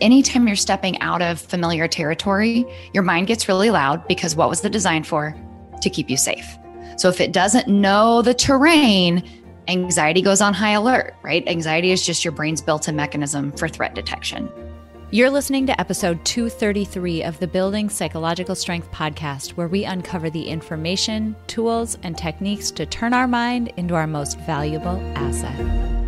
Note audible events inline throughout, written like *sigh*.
anytime you're stepping out of familiar territory, your mind gets really loud because what was it designed for? To keep you safe. So if it doesn't know the terrain, anxiety goes on high alert, right? Anxiety is just your brain's built in mechanism for threat detection. You're listening to episode 233 of the Building Psychological Strength podcast, where we uncover the information, tools, and techniques to turn our mind into our most valuable asset.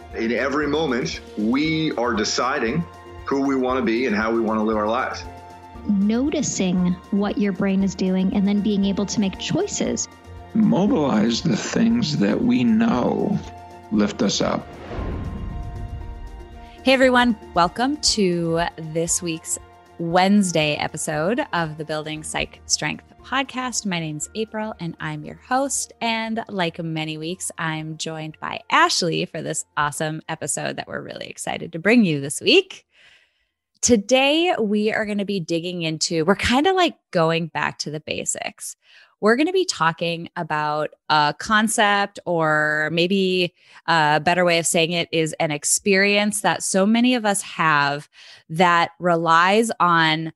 In every moment, we are deciding who we want to be and how we want to live our lives. Noticing what your brain is doing and then being able to make choices. Mobilize the things that we know lift us up. Hey everyone, welcome to this week's Wednesday episode of the Building Psych Strength podcast. My name's April and I'm your host. And like many weeks, I'm joined by Ashley for this awesome episode that we're really excited to bring you this week. Today, we are going to be digging into, we're kind of like going back to the basics we're going to be talking about a concept, or maybe a better way of saying it is an experience that so many of us have that relies on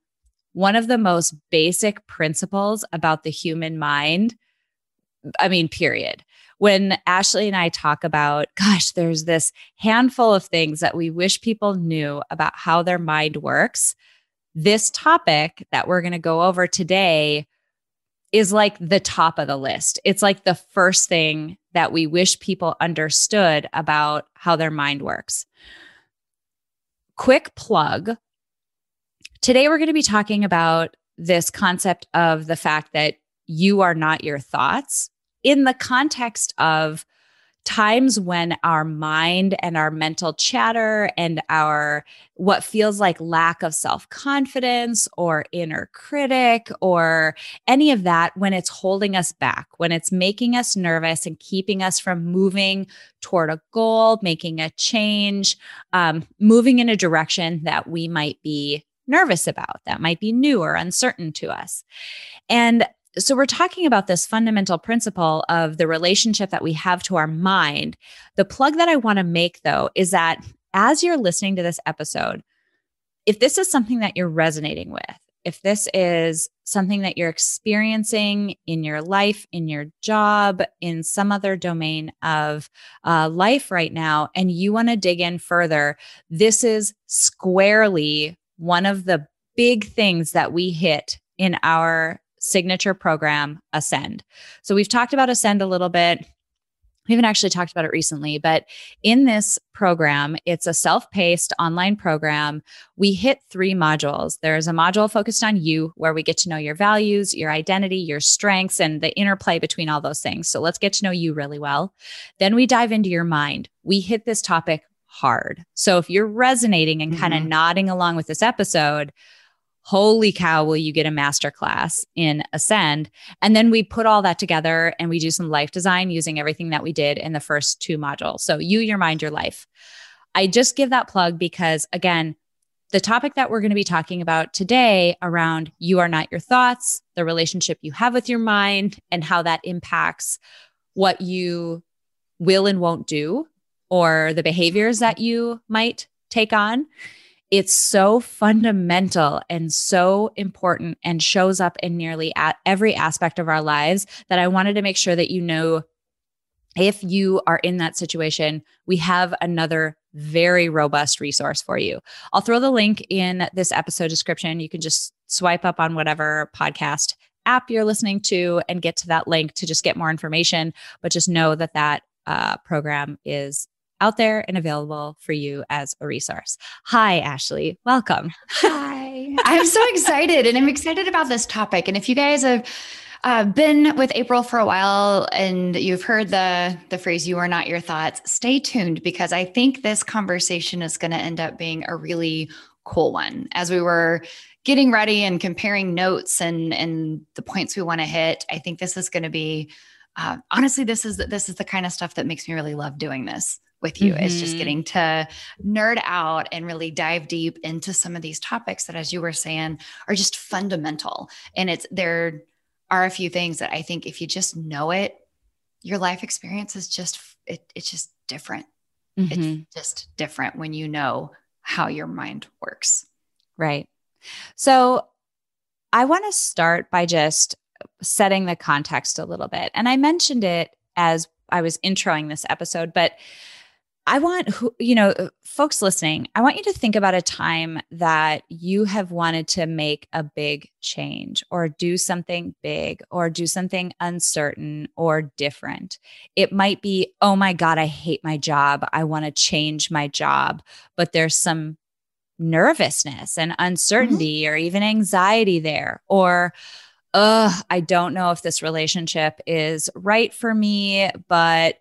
one of the most basic principles about the human mind. I mean, period. When Ashley and I talk about, gosh, there's this handful of things that we wish people knew about how their mind works. This topic that we're going to go over today is like the top of the list. It's like the first thing that we wish people understood about how their mind works. Quick plug. Today, we're going to be talking about this concept of the fact that you are not your thoughts in the context of times when our mind and our mental chatter and our what feels like lack of self-confidence or inner critic or any of that when it's holding us back when it's making us nervous and keeping us from moving toward a goal making a change um, moving in a direction that we might be nervous about that might be new or uncertain to us. And so we're talking about this fundamental principle of the relationship that we have to our mind. The plug that I want to make though is that as you're listening to this episode, if this is something that you're resonating with, if this is something that you're experiencing in your life, in your job, in some other domain of uh, life right now, and you want to dig in further, this is squarely one of the big things that we hit in our signature program, Ascend. So we've talked about Ascend a little bit. We haven't actually talked about it recently, but in this program, it's a self paced online program. We hit three modules. There's a module focused on you, where we get to know your values, your identity, your strengths, and the interplay between all those things. So let's get to know you really well. Then we dive into your mind. We hit this topic hard. So if you're resonating and mm-hmm. kind of nodding along with this episode, holy cow, will you get a master class in Ascend? And then we put all that together and we do some life design using everything that we did in the first two modules. So, you, your mind, your life. I just give that plug because, again, the topic that we're going to be talking about today around you are not your thoughts, the relationship you have with your mind, and how that impacts what you will and won't do or the behaviors that you might take on it's so fundamental and so important and shows up in nearly at every aspect of our lives that I wanted to make sure that you know if you are in that situation, we have another very robust resource for you. I'll throw the link in this episode description. You can just swipe up on whatever podcast app you're listening to and get to that link to just get more information. But just know that that uh, program is out there and available for you as a resource. Hi, Ashley. Welcome. Hi. I'm so excited and I'm excited about this topic. And if you guys have uh, been with April for a while, and you've heard the the phrase "you are not your thoughts." Stay tuned because I think this conversation is going to end up being a really cool one. As we were getting ready and comparing notes and and the points we want to hit, I think this is going to be. Uh, honestly, this is this is the kind of stuff that makes me really love doing this with you. Mm-hmm. Is just mm-hmm. getting to nerd out and really dive deep into some of these topics that, as you were saying, are just fundamental. And it's there are a few things that I think if you just know it, your life experience is just it, it's just different. Mm-hmm. It's just different when you know how your mind works. Right. So I want to start by just setting the context a little bit. And I mentioned it as I was introing this episode, but I want you know, uh, folks listening, I want you to think about a time that you have wanted to make a big change or do something big or do something uncertain or different. It might be, oh my God, I hate my job. I want to change my job. But there's some nervousness and uncertainty mm-hmm. or even anxiety there. Or, ugh, I don't know if this relationship is right for me, but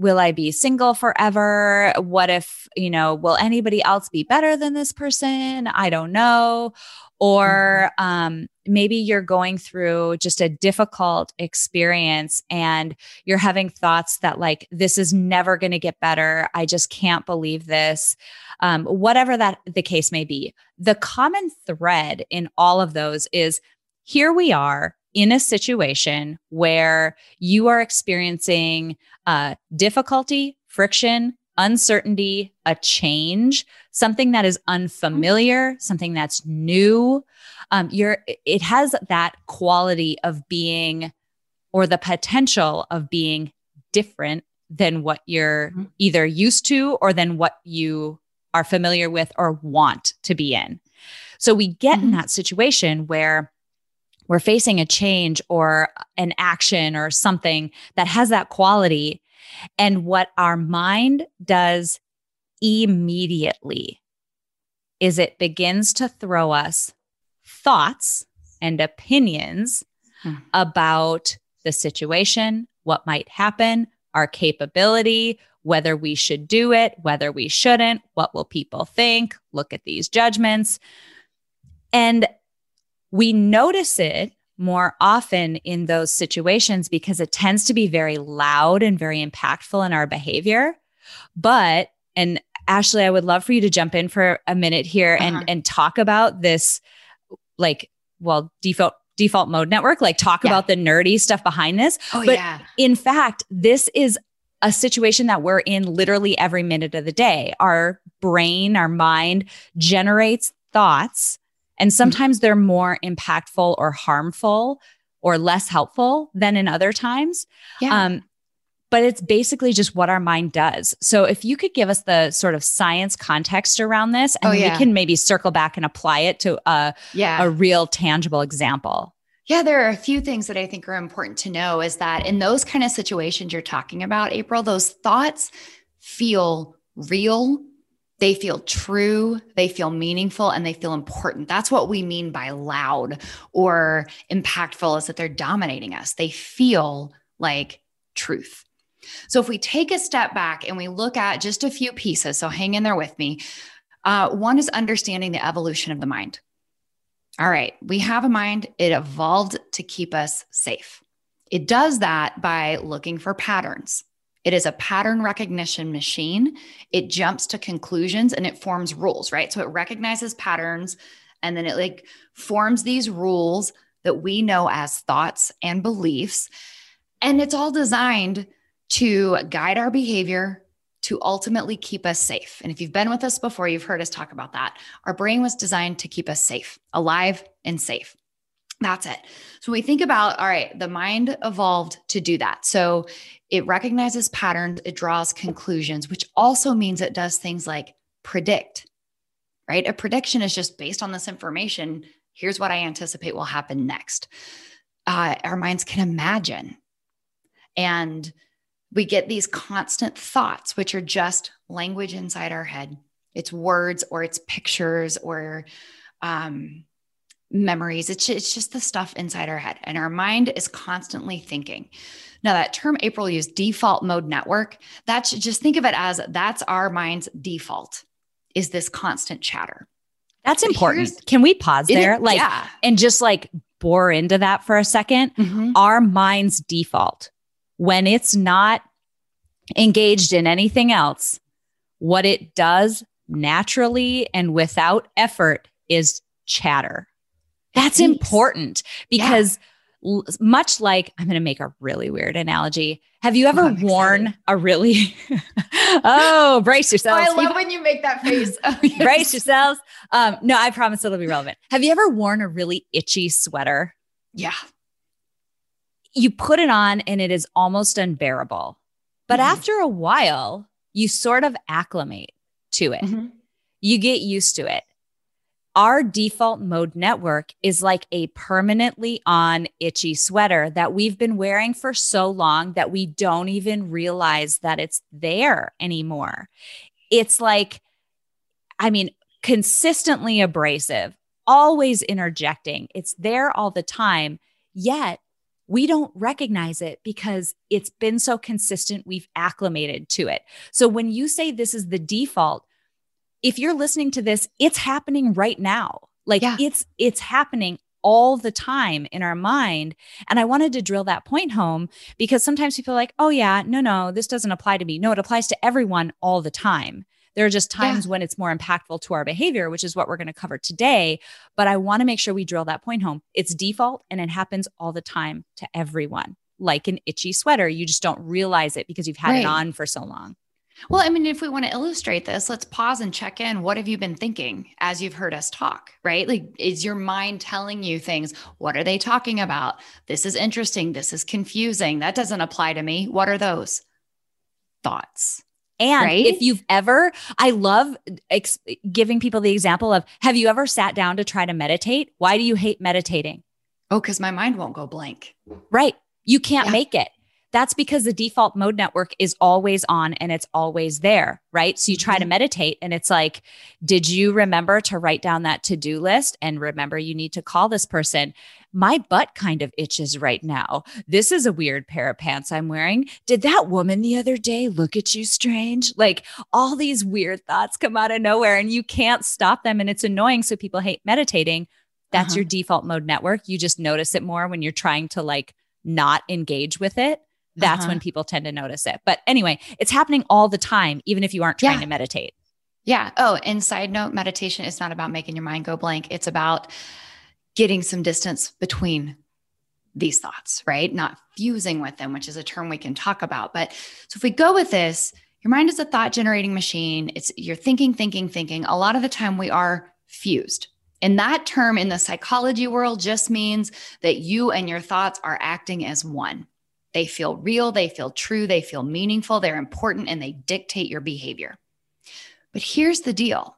will I be single forever? What if, you know, will anybody else be better than this person? I don't know. Or mm-hmm. um, maybe you're going through just a difficult experience and you're having thoughts that, like, this is never going to get better. I just can't believe this. Um, whatever that the case may be. The common thread in all of those is here we are in a situation where you are experiencing uh, difficulty, friction, uncertainty, a change, something that is unfamiliar, something that's new. Um, you're it has that quality of being or the potential of being different than what you're mm-hmm. either used to or than what you are familiar with or want to be in. So we get mm-hmm. in that situation where we're facing a change or an action or something that has that quality. And what our mind does immediately is it begins to throw us thoughts and opinions hmm. about the situation, what might happen, our capability, whether we should do it, whether we shouldn't, what will people think, look at these judgments. And we notice it more often in those situations because it tends to be very loud and very impactful in our behavior. But, and Ashley, I would love for you to jump in for a minute here and, uh-huh. and talk about this, like, well, default default mode network, like talk yeah. about the nerdy stuff behind this. Oh, but yeah. in fact, this is a situation that we're in literally every minute of the day. Our brain, our mind generates thoughts and sometimes they're more impactful or harmful or less helpful than in other times. Yeah. Um, but it's basically just what our mind does. So if you could give us the sort of science context around this, and oh, yeah. we can maybe circle back and apply it to a, yeah. a real tangible example. Yeah, there are a few things that I think are important to know is that in those kind of situations you're talking about, April, those thoughts feel real they feel true, they feel meaningful, and they feel important. That's what we mean by loud or impactful is that they're dominating us. They feel like truth. So if we take a step back and we look at just a few pieces, so hang in there with me. Uh, one is understanding the evolution of the mind. All right, we have a mind, it evolved to keep us safe. It does that by looking for patterns. It is a pattern recognition machine. It jumps to conclusions and it forms rules, right? So it recognizes patterns and then it like forms these rules that we know as thoughts and beliefs. And it's all designed to guide our behavior to ultimately keep us safe. And if you've been with us before, you've heard us talk about that. Our brain was designed to keep us safe, alive, and safe. That's it. So we think about, all right, the mind evolved to do that. So it recognizes patterns, it draws conclusions, which also means it does things like predict, right? A prediction is just based on this information. Here's what I anticipate will happen next. Uh, our minds can imagine. And we get these constant thoughts, which are just language inside our head. It's words or it's pictures or um, memories. It's, it's just the stuff inside our head, and our mind is constantly thinking. Now, that term April used, default mode network, that's just think of it as that's our mind's default, is this constant chatter. That's important. Can we pause there? Like, yeah. and just like bore into that for a 2nd Mhm. Our mind's default, when it's not engaged in anything else, what it does naturally and without effort is chatter. That's important because l- much like I'm going to make a really weird analogy. Have you ever Oh, worn excited. a really *laughs* Oh, brace Oh, yourselves. I love when you make that face. *laughs* Oh, *laughs* yes. brace yourselves. Um, no, I promise it'll be relevant. Have you ever worn a really itchy sweater? Yeah. You put it on and it is almost unbearable. But Mhm. after a while, you sort of acclimate to it. Mhm. You get used to it. Our default mode network is like a permanently on itchy sweater that we've been wearing for so long that we don't even realize that it's there anymore. It's like, I mean, consistently abrasive, always interjecting. It's there all the time. Yet we don't recognize it because it's been so consistent. We've acclimated to it. So when you say this is the default, if you're listening to this, it's happening right now. Like Yeah. it's it's happening all the time in our mind. And I wanted to drill that point home because sometimes people are like, oh yeah, no, no, this doesn't apply to me. No, it applies to everyone all the time. There are just times when it's more impactful to our behavior, which is what we're going to cover today. But I want to make sure we drill that point home. It's default and it happens all the time to everyone, like an itchy sweater. You just don't realize it because you've had Right. it on for so long. Well, I mean, if we want to illustrate this, let's pause and check in. What have you been thinking as you've heard us talk, right? Like, is your mind telling you things? What are they talking about? This is interesting. This is confusing. That doesn't apply to me. What are those? Thoughts. And Right? if you've ever, I love ex- giving people the example of have you ever sat down to try to meditate? Why do you hate meditating? Oh, because my mind won't go blank. Right. You can't Yeah. make it. That's because the default mode network is always on and it's always there. Right. So you try to Mhm. meditate and it's like, did you remember to write down that to do list and remember you need to call this person? My butt kind of itches right now. This is a weird pair of pants I'm wearing. Did that woman the other day look at you strange? Like all these weird thoughts come out of nowhere and you can't stop them. And it's annoying. So people hate meditating. That's Uh-huh. your default mode network. You just notice it more when you're trying to like not engage with it. That's Uh-huh. when people tend to notice it. But anyway, it's happening all the time, even if you aren't trying Yeah. to meditate. Yeah. Oh, and side note, meditation is not about making your mind go blank. It's about getting some distance between these thoughts, right? Not fusing with them, which is a term we can talk about. But so if we go with this, your mind is a thought generating machine. It's you're thinking, thinking, thinking. A lot of the time we are fused. And that term in the psychology world just means that you and your thoughts are acting as one. They feel real, they feel true, they feel meaningful, they're important, and they dictate your behavior. But here's the deal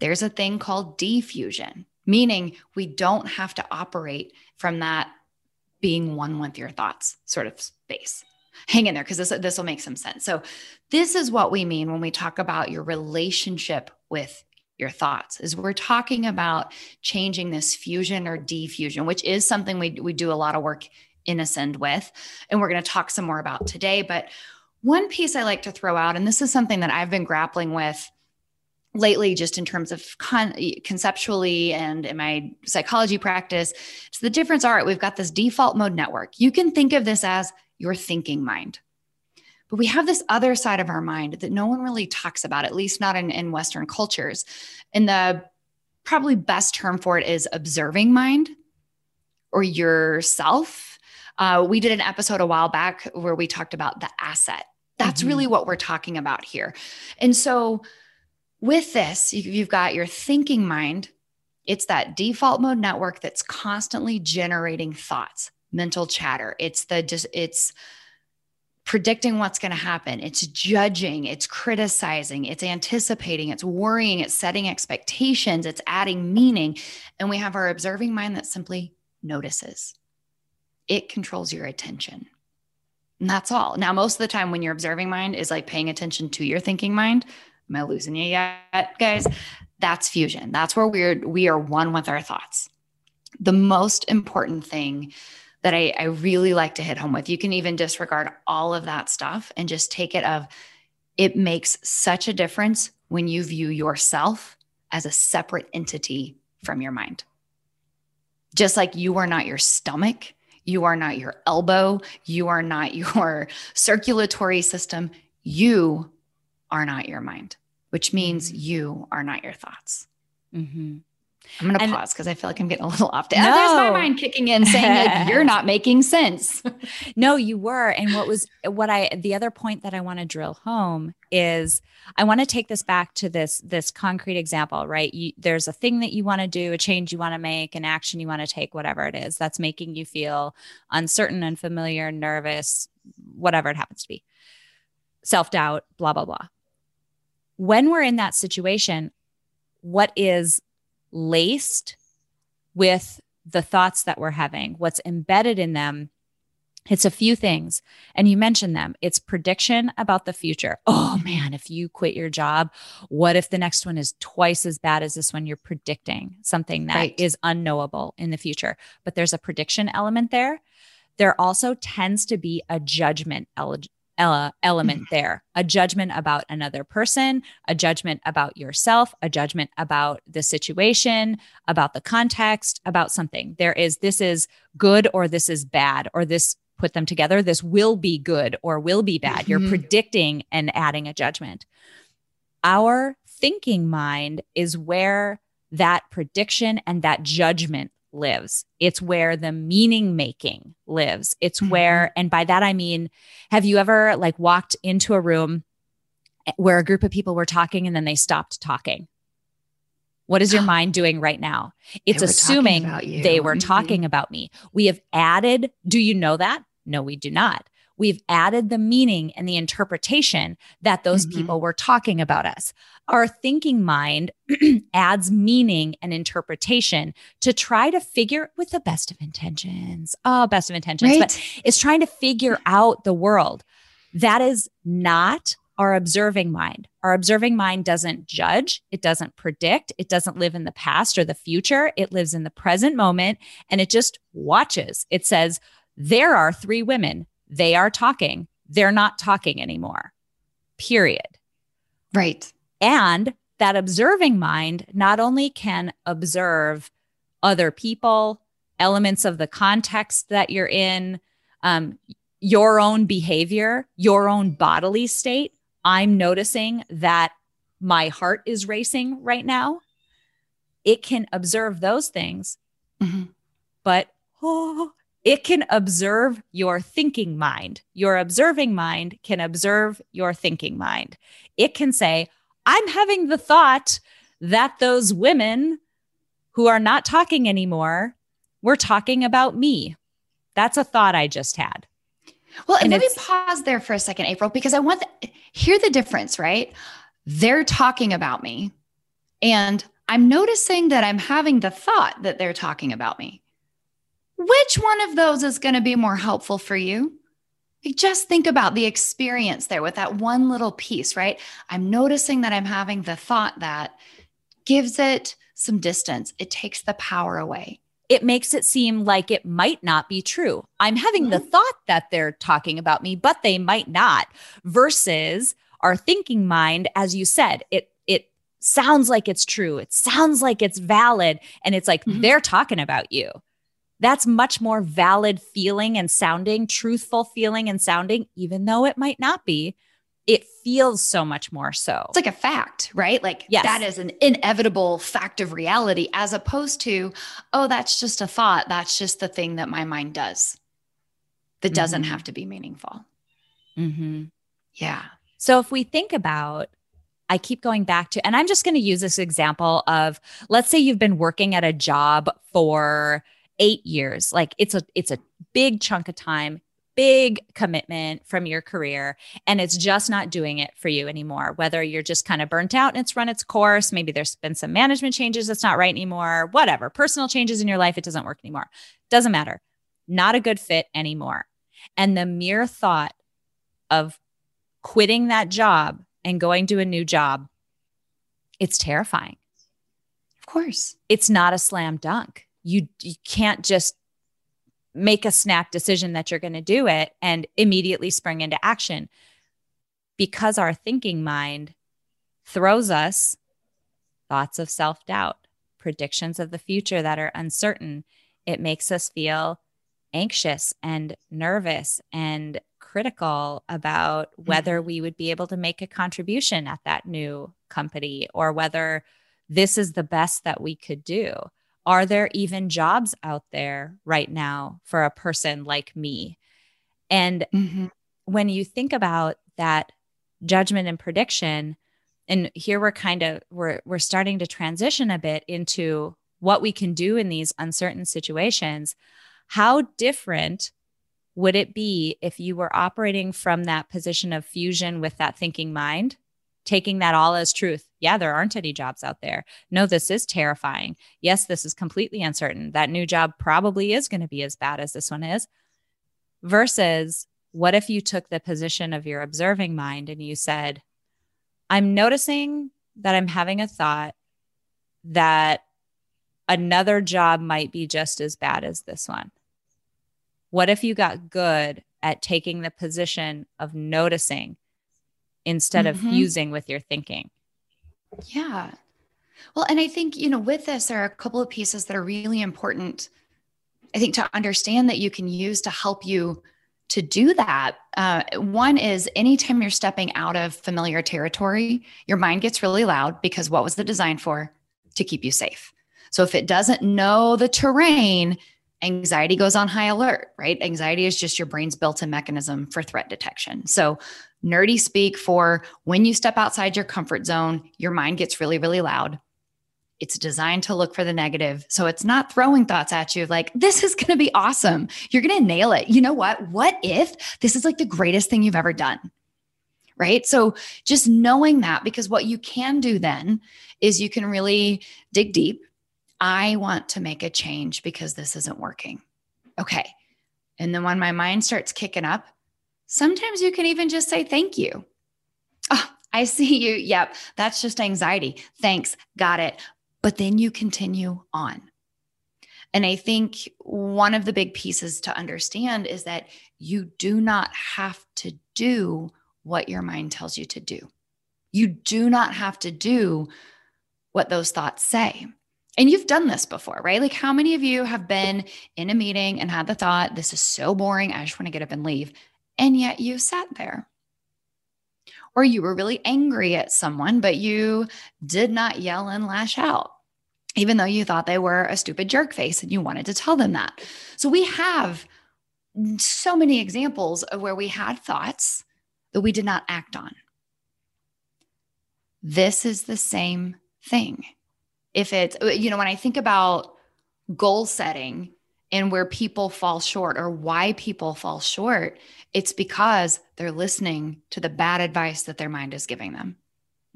there's a thing called defusion, meaning we don't have to operate from that being one with your thoughts sort of space. Hang in there because this, this will make some sense. So, this is what we mean when we talk about your relationship with your thoughts is we're talking about changing this fusion or defusion which is something we, we do a lot of work in ascend with and we're going to talk some more about today. But one piece i like to throw out and this is something that i've been grappling with lately just in terms of con- conceptually and in my psychology practice so the difference are we've got this default mode network. You can think of this as your thinking mind. But we have this other side of our mind that no one really talks about at least not in, in western cultures. And the probably best term for it is observing mind or yourself uh, we did an episode a while back where we talked about the asset that's Mhm. really what we're talking about here and so with this, you- you've got your thinking mind. It's that default mode network that's constantly generating thoughts, mental chatter. It's the just it's predicting what's going to happen. It's judging, it's criticizing, it's anticipating, it's worrying, it's setting expectations, it's adding meaning. And we have our observing mind that simply notices. It controls your attention. And that's all. Now, most of the time when your observing mind is like paying attention to your thinking mind, Am I losing you yet, guys? That's fusion. That's where we're we are one with our thoughts. the most important thing that I, I really like to hit home with, you can even disregard all of that stuff and just take it of it makes such a difference when you view yourself as a separate entity from your mind. Just like you are not your stomach, you are not your elbow, you are not *laughs* your circulatory system, you are not your mind, which means mm-hmm. you are not your thoughts. Mm-hmm. I'm going to pause because I feel like I'm getting a little off. No. Oh, there's my mind kicking in saying like, you're not making sense. *laughs* no, you were. And what was what I the other point that I want to drill home is I want to take this back to this this concrete example, right? You, there's a thing that you want to do, a change you want to make, an action you want to take, whatever it is that's making you feel uncertain, unfamiliar, nervous, whatever it happens to be. Self-doubt, blah blah blah. When we're in that situation, what is laced with the thoughts that we're having, what's embedded in them. It's a few things. And you mentioned them. It's prediction about the future. Oh man, if you quit your job, what if the next one is twice as bad as this one? You're predicting something that right. is unknowable in the future. But there's a prediction element there. There also tends to be a judgment element mm-hmm. there a judgment about another person, a judgment about yourself, a judgment about the situation, about the context, about something. There is this is good or this is bad or this put them together. This will be good or will be bad. Mm-hmm. You're predicting and adding a judgment. Our thinking mind is where that prediction and that judgment lives. It's where the meaning making lives. It's mm-hmm. where, and by that I mean, have you ever like walked into a room where a group of people were talking and then they stopped talking? What is your *gasps* mind doing right now? It's assuming they were mm-hmm. talking about me. We have added, do you know that? No, we do not we've added the meaning and the interpretation that those mm-hmm. people were talking about us. Our thinking mind *clears throat* adds meaning and interpretation to try to figure with the best of intentions. Oh, best of intentions, right. but it's trying to figure out the world. That is not our observing mind. Our observing mind doesn't judge, it doesn't predict, it doesn't live in the past or the future. It lives in the present moment and it just watches. It says, There are three women they are talking. They're not talking anymore, period. Right. And that observing mind not only can observe other people, elements of the context that you're in, um, your own behavior, your own bodily state. I'm noticing that my heart is racing right now. It can observe those things, mm-hmm. but oh, it can observe your thinking mind. Your observing mind can observe your thinking mind. It can say, I'm having the thought that those women who are not talking anymore were talking about me. That's a thought I just had. Well, and let me pause there for a second, April, because I want to hear the difference, right? They're talking about me, and I'm noticing that I'm having the thought that they're talking about me. Which one of those is going to be more helpful for you? Just think about the experience there with that one little piece, right? I'm noticing that I'm having the thought that gives it some distance, it takes the power away. It makes it seem like it might not be true. I'm having mm-hmm. the thought that they're talking about me, but they might not, versus our thinking mind, as you said, it it sounds like it's true. It sounds like it's valid. And it's like mm-hmm. they're talking about you that's much more valid feeling and sounding, truthful feeling and sounding, even though it might not be. It feels so much more so. It's like a fact, right? Like yes. that is an inevitable fact of reality, as opposed to, oh, that's just a thought. That's just the thing that my mind does that doesn't mm-hmm. have to be meaningful. Mm-hmm. Yeah. So if we think about I keep going back to, and I'm just going to use this example of let's say you've been working at a job for eight years. Like it's a it's a big chunk of time, big commitment from your career, and it's just not doing it for you anymore. Whether you're just kind of burnt out and it's run its course, maybe there's been some management changes that's not right anymore, whatever, personal changes in your life, it doesn't work anymore. Doesn't matter. Not a good fit anymore. And the mere thought of quitting that job and going to a new job, it's terrifying. Of course. It's not a slam dunk you you can't just make a snap decision that you're going to do it and immediately spring into action because our thinking mind throws us thoughts of self-doubt predictions of the future that are uncertain it makes us feel anxious and nervous and critical about whether mm-hmm. we would be able to make a contribution at that new company or whether this is the best that we could do. Are there even jobs out there right now for a person like me? And mm-hmm. when you think about that judgment and prediction, and here we're kind of we're we're starting to transition a bit into what we can do in these uncertain situations. How different would it be if you were operating from that position of fusion with that thinking mind, taking that all as truth? Yeah, there aren't any jobs out there. No, this is terrifying. Yes, this is completely uncertain. That new job probably is going to be as bad as this one is. Versus, what if you took the position of your observing mind and you said, I'm noticing that I'm having a thought that another job might be just as bad as this one. What if you got good at taking the position of noticing instead mm-hmm. of fusing with your thinking? Yeah. Well, and I think, you know, with this, there are a couple of pieces that are really important, I think, to understand that you can use to help you to do that. Uh, one is anytime you're stepping out of familiar territory, your mind gets really loud because what was it designed for? To keep you safe. So if it doesn't know the terrain, anxiety goes on high alert, right? Anxiety is just your brain's built in mechanism for threat detection. So, nerdy speak for when you step outside your comfort zone, your mind gets really, really loud. It's designed to look for the negative. So it's not throwing thoughts at you like, this is going to be awesome. You're going to nail it. You know what? What if this is like the greatest thing you've ever done? Right. So just knowing that, because what you can do then is you can really dig deep I want to make a change because this isn't working. Okay. And then when my mind starts kicking up, sometimes you can even just say, Thank you. Oh, I see you. Yep. That's just anxiety. Thanks. Got it. But then you continue on. And I think one of the big pieces to understand is that you do not have to do what your mind tells you to do. You do not have to do what those thoughts say. And you've done this before, right? Like, how many of you have been in a meeting and had the thought, this is so boring, I just want to get up and leave? And yet you sat there. Or you were really angry at someone, but you did not yell and lash out, even though you thought they were a stupid jerk face and you wanted to tell them that. So we have so many examples of where we had thoughts that we did not act on. This is the same thing if it's you know when i think about goal setting and where people fall short or why people fall short it's because they're listening to the bad advice that their mind is giving them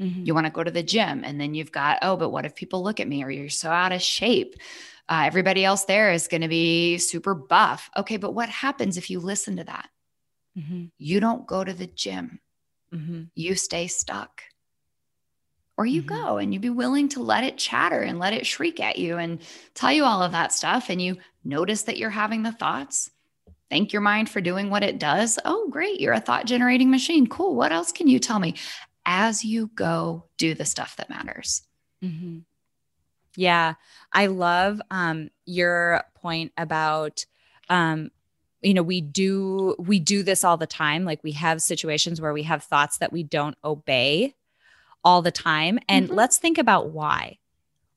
mm-hmm. you want to go to the gym and then you've got oh but what if people look at me or you're so out of shape uh, everybody else there is going to be super buff okay but what happens if you listen to that mm-hmm. you don't go to the gym mm-hmm. you stay stuck or you mm-hmm. go and you be willing to let it chatter and let it shriek at you and tell you all of that stuff and you notice that you're having the thoughts. Thank your mind for doing what it does. Oh great. You're a thought generating machine. Cool. What else can you tell me? As you go do the stuff that matters. Mm-hmm. yeah. I love um, your point about um, you know we do we do this all the time. Like we have situations where we have thoughts that we don't obey all the time. And mm-hmm. let's think about why.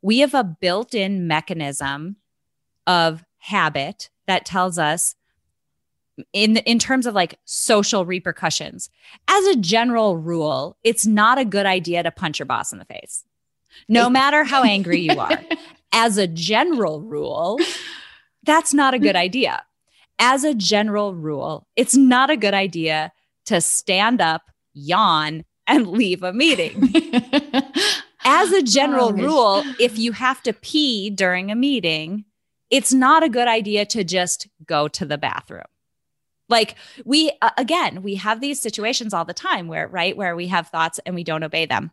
We have a built in mechanism of habit that tells us in in terms of like social repercussions. As a general rule it's not a good idea to punch your boss in the face no matter how *laughs* angry you are. As a general rule that's not a good idea. As a general rule it's not a good idea to stand up yawn and leave a meeting. *laughs* As a general oh, rule, if you have to pee during a meeting, it's not a good idea to just go to the bathroom. Like we again, we have these situations all the time where right where we have thoughts and we don't obey them.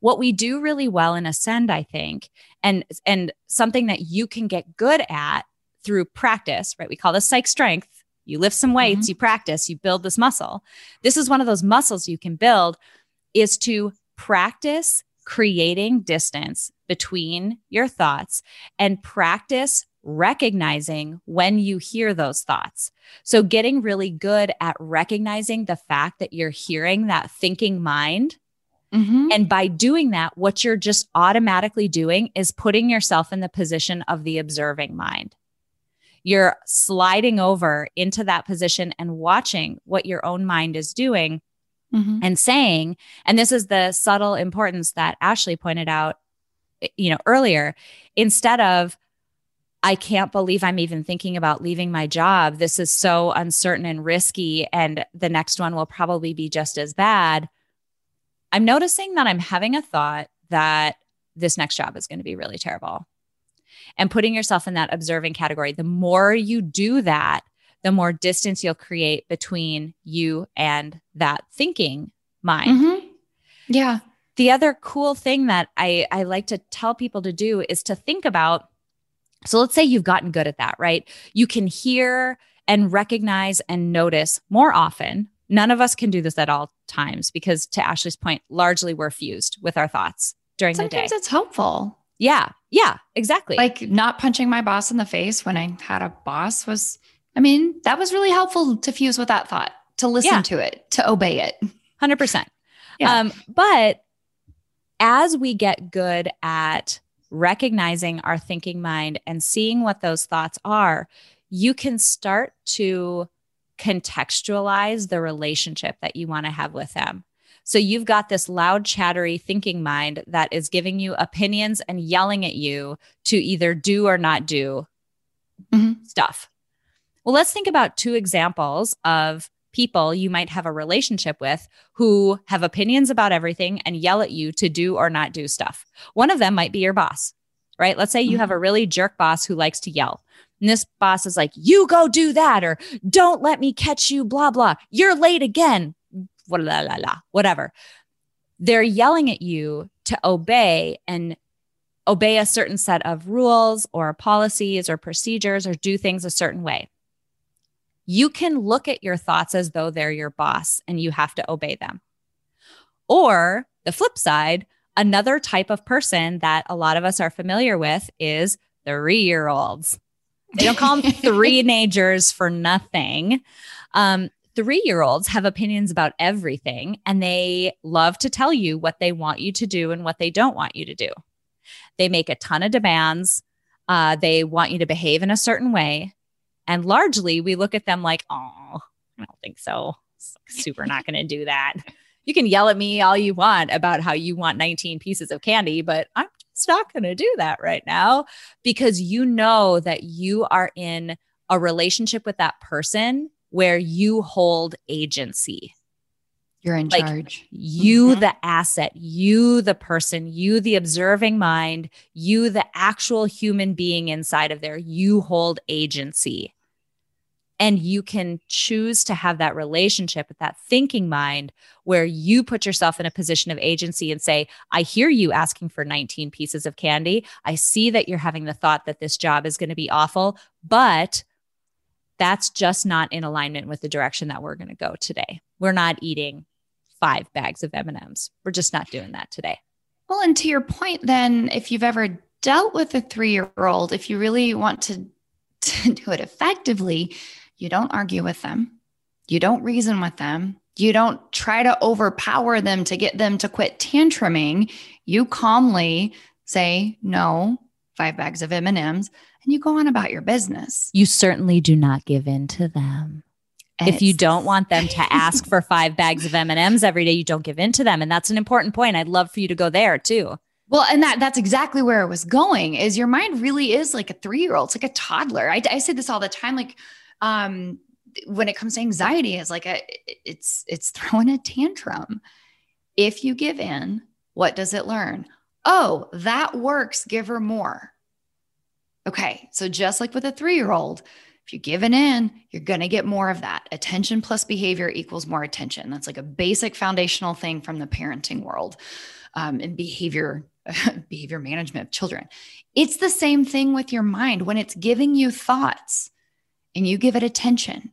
What we do really well in Ascend, I think, and and something that you can get good at through practice, right? We call this psych strength. You lift some weights, mm-hmm. you practice, you build this muscle. This is one of those muscles you can build is to practice creating distance between your thoughts and practice recognizing when you hear those thoughts. So, getting really good at recognizing the fact that you're hearing that thinking mind. Mm-hmm. And by doing that, what you're just automatically doing is putting yourself in the position of the observing mind. You're sliding over into that position and watching what your own mind is doing mm-hmm. and saying, and this is the subtle importance that Ashley pointed out, eh, you know, earlier, instead of, I can't believe I'm even thinking about leaving my job. This is so uncertain and risky. And the next one will probably be just as bad. I'm noticing that I'm having a thought that this next job is going to be really terrible. And putting yourself in that observing category, the more you do that, the more distance you'll create between you and that thinking mind. Mm-hmm. Yeah. The other cool thing that I, I like to tell people to do is to think about. So let's say you've gotten good at that, right? You can hear and recognize and notice more often. None of us can do this at all times because, to Ashley's point, largely we're fused with our thoughts during Sometimes the day. Sometimes it's helpful. Yeah. Yeah, exactly. Like not punching my boss in the face when I had a boss was I mean, that was really helpful to fuse with that thought, to listen yeah. to it, to obey it. 100%. Yeah. Um, but as we get good at recognizing our thinking mind and seeing what those thoughts are, you can start to contextualize the relationship that you want to have with them. So you've got this loud, chattery thinking mind that is giving you opinions and yelling at you to either do or not do mm-hmm. stuff. Well, let's think about two examples of people you might have a relationship with who have opinions about everything and yell at you to do or not do stuff. One of them might be your boss, right? Let's say you mm-hmm. have a really jerk boss who likes to yell. And this boss is like, you go do that, or don't let me catch you, blah, blah. You're late again, blah, blah, blah, whatever. They're yelling at you to obey and obey a certain set of rules or policies or procedures or do things a certain way you can look at your thoughts as though they're your boss and you have to obey them. Or the flip side, another type of person that a lot of us are familiar with is three year olds. They don't call them *laughs* three-nagers for nothing. Um, three year olds have opinions about everything and they love to tell you what they want you to do and what they don't want you to do. They make a ton of demands. Uh, they want you to behave in a certain way. And largely we look at them like, oh, I don't think so. *laughs* Super not going to do that. You can yell at me all you want about how you want 19 pieces of candy, but I'm just not going to do that right now because you know that you are in a relationship with that person where you hold agency. You're in like charge. You, mm-hmm. the asset, you, the person, you, the observing mind, you, the actual human being inside of there, you hold agency. And you can choose to have that relationship with that thinking mind where you put yourself in a position of agency and say, I hear you asking for 19 pieces of candy. I see that you're having the thought that this job is going to be awful, but that's just not in alignment with the direction that we're going to go today. We're not eating five bags of M&Ms. We're just not doing that today. Well, and to your point then, if you've ever dealt with a 3-year-old, if you really want to, *laughs* to do it effectively, you don't argue with them. You don't reason with them. You don't try to overpower them to get them to quit tantruming. You calmly say, "No, five bags of M&Ms," and you go on about your business. You certainly do not give in to them. if you don't want them to ask for five bags of M&Ms every day, you don't give in to them, and that's an important point. I'd love for you to go there too. Well, and that that's exactly where it was going. Is your mind really is like a three year old? It's like a toddler. I, I say this all the time. Like um, when it comes to anxiety, is like a it's it's throwing a tantrum. If you give in, what does it learn? Oh, that works. Give her more. Okay. So just like with a three year old, If you give in, you're going to get more of that. Attention plus behavior equals more attention. That's like a basic foundational thing from the parenting world um, and behavior *laughs* behavior management of children. It's the same thing with your mind when it's giving you thoughts and you give it attention.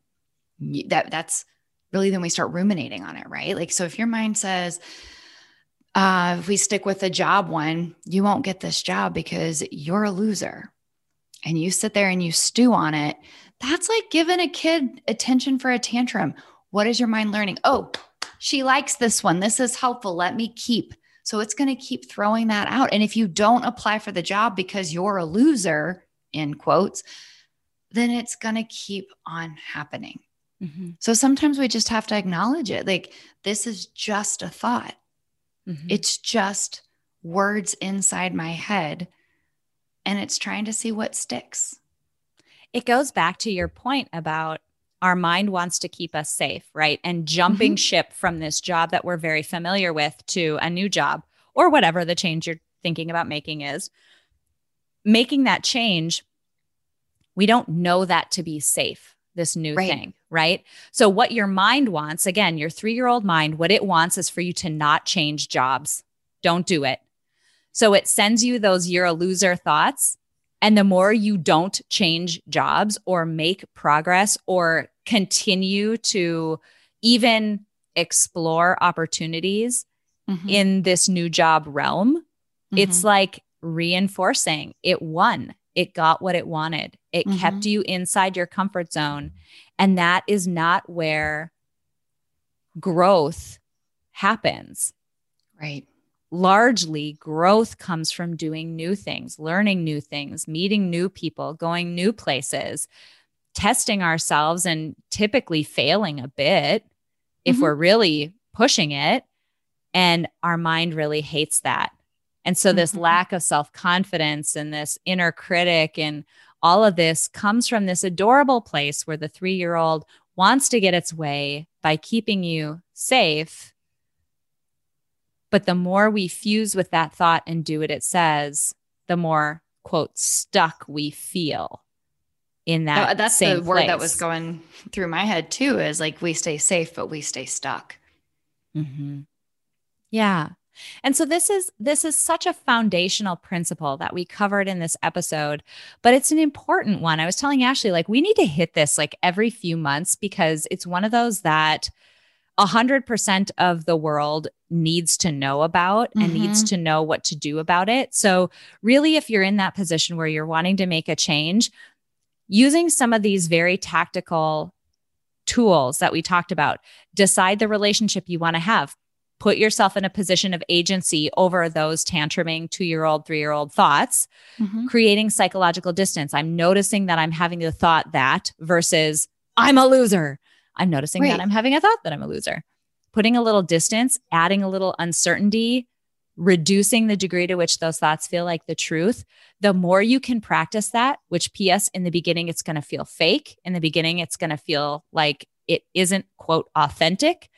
That that's really then we start ruminating on it, right? Like so if your mind says uh, if we stick with the job one, you won't get this job because you're a loser. And you sit there and you stew on it. That's like giving a kid attention for a tantrum. What is your mind learning? Oh, she likes this one. This is helpful. Let me keep. So it's going to keep throwing that out. And if you don't apply for the job because you're a loser, in quotes, then it's going to keep on happening. Mm-hmm. So sometimes we just have to acknowledge it. Like, this is just a thought. Mm-hmm. It's just words inside my head and it's trying to see what sticks. It goes back to your point about our mind wants to keep us safe, right? And jumping mm-hmm. ship from this job that we're very familiar with to a new job or whatever the change you're thinking about making is. Making that change, we don't know that to be safe, this new right. thing, right? So, what your mind wants, again, your three year old mind, what it wants is for you to not change jobs. Don't do it. So, it sends you those you're a loser thoughts. And the more you don't change jobs or make progress or continue to even explore opportunities mm-hmm. in this new job realm, mm-hmm. it's like reinforcing it won. It got what it wanted. It mm-hmm. kept you inside your comfort zone. And that is not where growth happens. Right. Largely, growth comes from doing new things, learning new things, meeting new people, going new places, testing ourselves, and typically failing a bit if mm-hmm. we're really pushing it. And our mind really hates that. And so, this mm-hmm. lack of self confidence and this inner critic and all of this comes from this adorable place where the three year old wants to get its way by keeping you safe. But the more we fuse with that thought and do what it says, the more, quote, stuck we feel in that. that's the word that was going through my head too is like we stay safe, but we stay stuck. Mm-hmm. Yeah. And so this is this is such a foundational principle that we covered in this episode, but it's an important one. I was telling Ashley like we need to hit this like every few months because it's one of those that 100% of the world needs to know about and mm-hmm. needs to know what to do about it. So, really, if you're in that position where you're wanting to make a change, using some of these very tactical tools that we talked about, decide the relationship you want to have, put yourself in a position of agency over those tantruming two year old, three year old thoughts, mm-hmm. creating psychological distance. I'm noticing that I'm having the thought that versus I'm a loser. I'm noticing right. that I'm having a thought that I'm a loser. Putting a little distance, adding a little uncertainty, reducing the degree to which those thoughts feel like the truth, the more you can practice that, which PS in the beginning, it's going to feel fake. In the beginning, it's going to feel like it isn't, quote, authentic.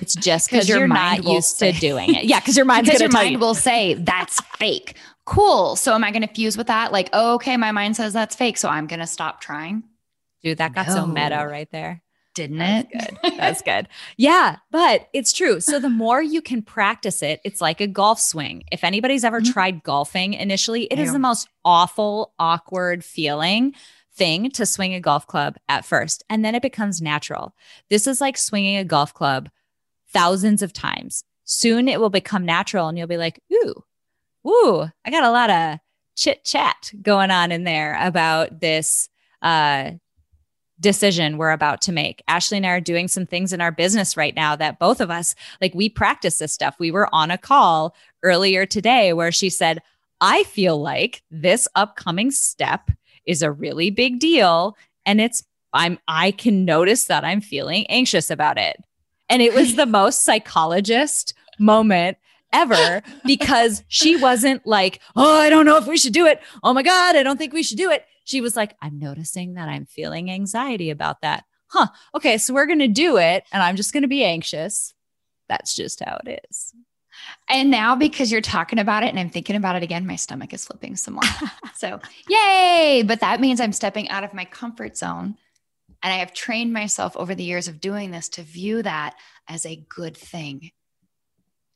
It's just because you're not used say, to doing it. Yeah, because your mind's *laughs* because your mind you. will say that's *laughs* fake. Cool. So am I going to fuse with that? Like, oh, okay, my mind says that's fake, so I'm going to stop trying. Dude, that got no. so meta right there. Didn't That's it? Good. That's good. Yeah, but it's true. So the more you can practice it, it's like a golf swing. If anybody's ever mm-hmm. tried golfing initially, it is the most awful, awkward feeling thing to swing a golf club at first, and then it becomes natural. This is like swinging a golf club thousands of times. Soon it will become natural and you'll be like, ooh, ooh, I got a lot of chit chat going on in there about this uh, decision we're about to make. Ashley and I are doing some things in our business right now that both of us, like, we practice this stuff. We were on a call earlier today where she said, I feel like this upcoming step is a really big deal. And it's, I'm, I can notice that I'm feeling anxious about it. And it was the most psychologist moment ever because she wasn't like, oh, I don't know if we should do it. Oh my God, I don't think we should do it. She was like, I'm noticing that I'm feeling anxiety about that. Huh. Okay. So we're going to do it and I'm just going to be anxious. That's just how it is. And now, because you're talking about it and I'm thinking about it again, my stomach is flipping some more. *laughs* so, yay. But that means I'm stepping out of my comfort zone. And I have trained myself over the years of doing this to view that as a good thing,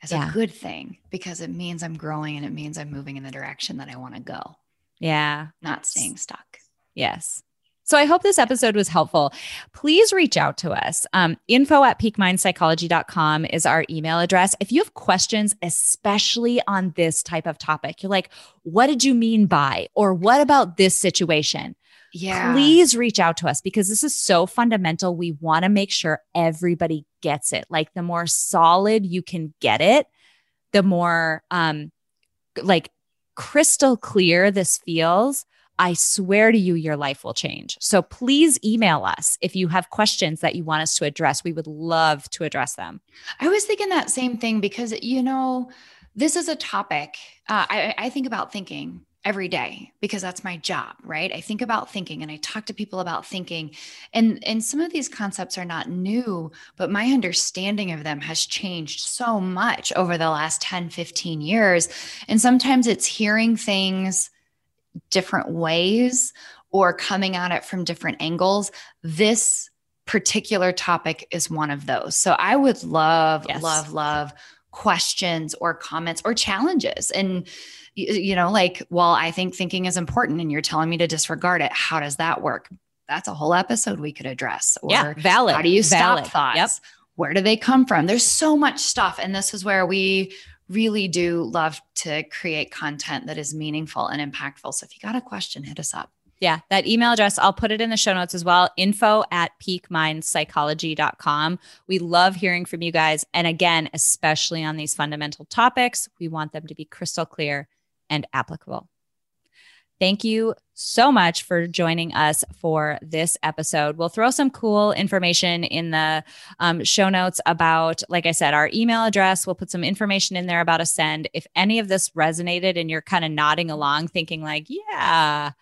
as Yeah. a good thing, because it means I'm growing and it means I'm moving in the direction that I want to go, Yeah. not staying stuck. Yes. So I hope this episode was helpful. Please reach out to us. Um, info at peakmindpsychology.com is our email address. If you have questions, especially on this type of topic, you're like, what did you mean by, or what about this situation? Yeah. Please reach out to us because this is so fundamental. We want to make sure everybody gets it. Like the more solid you can get it, the more um like crystal clear this feels. I swear to you, your life will change. So please email us if you have questions that you want us to address. We would love to address them. I was thinking that same thing because, you know, this is a topic. Uh, I, I think about thinking every day because that's my job, right? I think about thinking and I talk to people about thinking. And, and some of these concepts are not new, but my understanding of them has changed so much over the last 10, 15 years. And sometimes it's hearing things different ways or coming at it from different angles. This particular topic is one of those. So I would love, Yes. love, love questions or comments or challenges. And, y- you know, like, well, I think thinking is important and you're telling me to disregard it. How does that work? That's a whole episode we could address. Or yeah, valid. how do you stop Valid. thoughts? Yep. Where do they come from? There's so much stuff. And this is where we really do love to create content that is meaningful and impactful. So if you got a question, hit us up. Yeah, that email address, I'll put it in the show notes as well info at peakmindpsychology.com. We love hearing from you guys. And again, especially on these fundamental topics, we want them to be crystal clear and applicable. Thank you so much for joining us for this episode. We'll throw some cool information in the um, show notes about, like I said, our email address. We'll put some information in there about Ascend. If any of this resonated and you're kind of nodding along, thinking, like, yeah,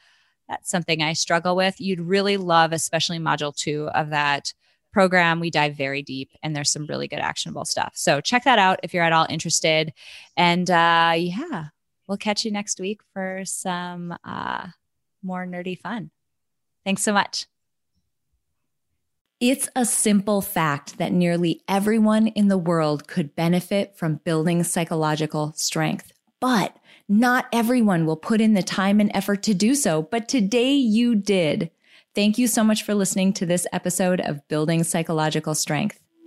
that's something I struggle with, you'd really love, especially module two of that program. We dive very deep and there's some really good actionable stuff. So check that out if you're at all interested. And uh, yeah, we'll catch you next week for some uh, more nerdy fun. Thanks so much. It's a simple fact that nearly everyone in the world could benefit from building psychological strength, but not everyone will put in the time and effort to do so. But today you did. Thank you so much for listening to this episode of Building Psychological Strength.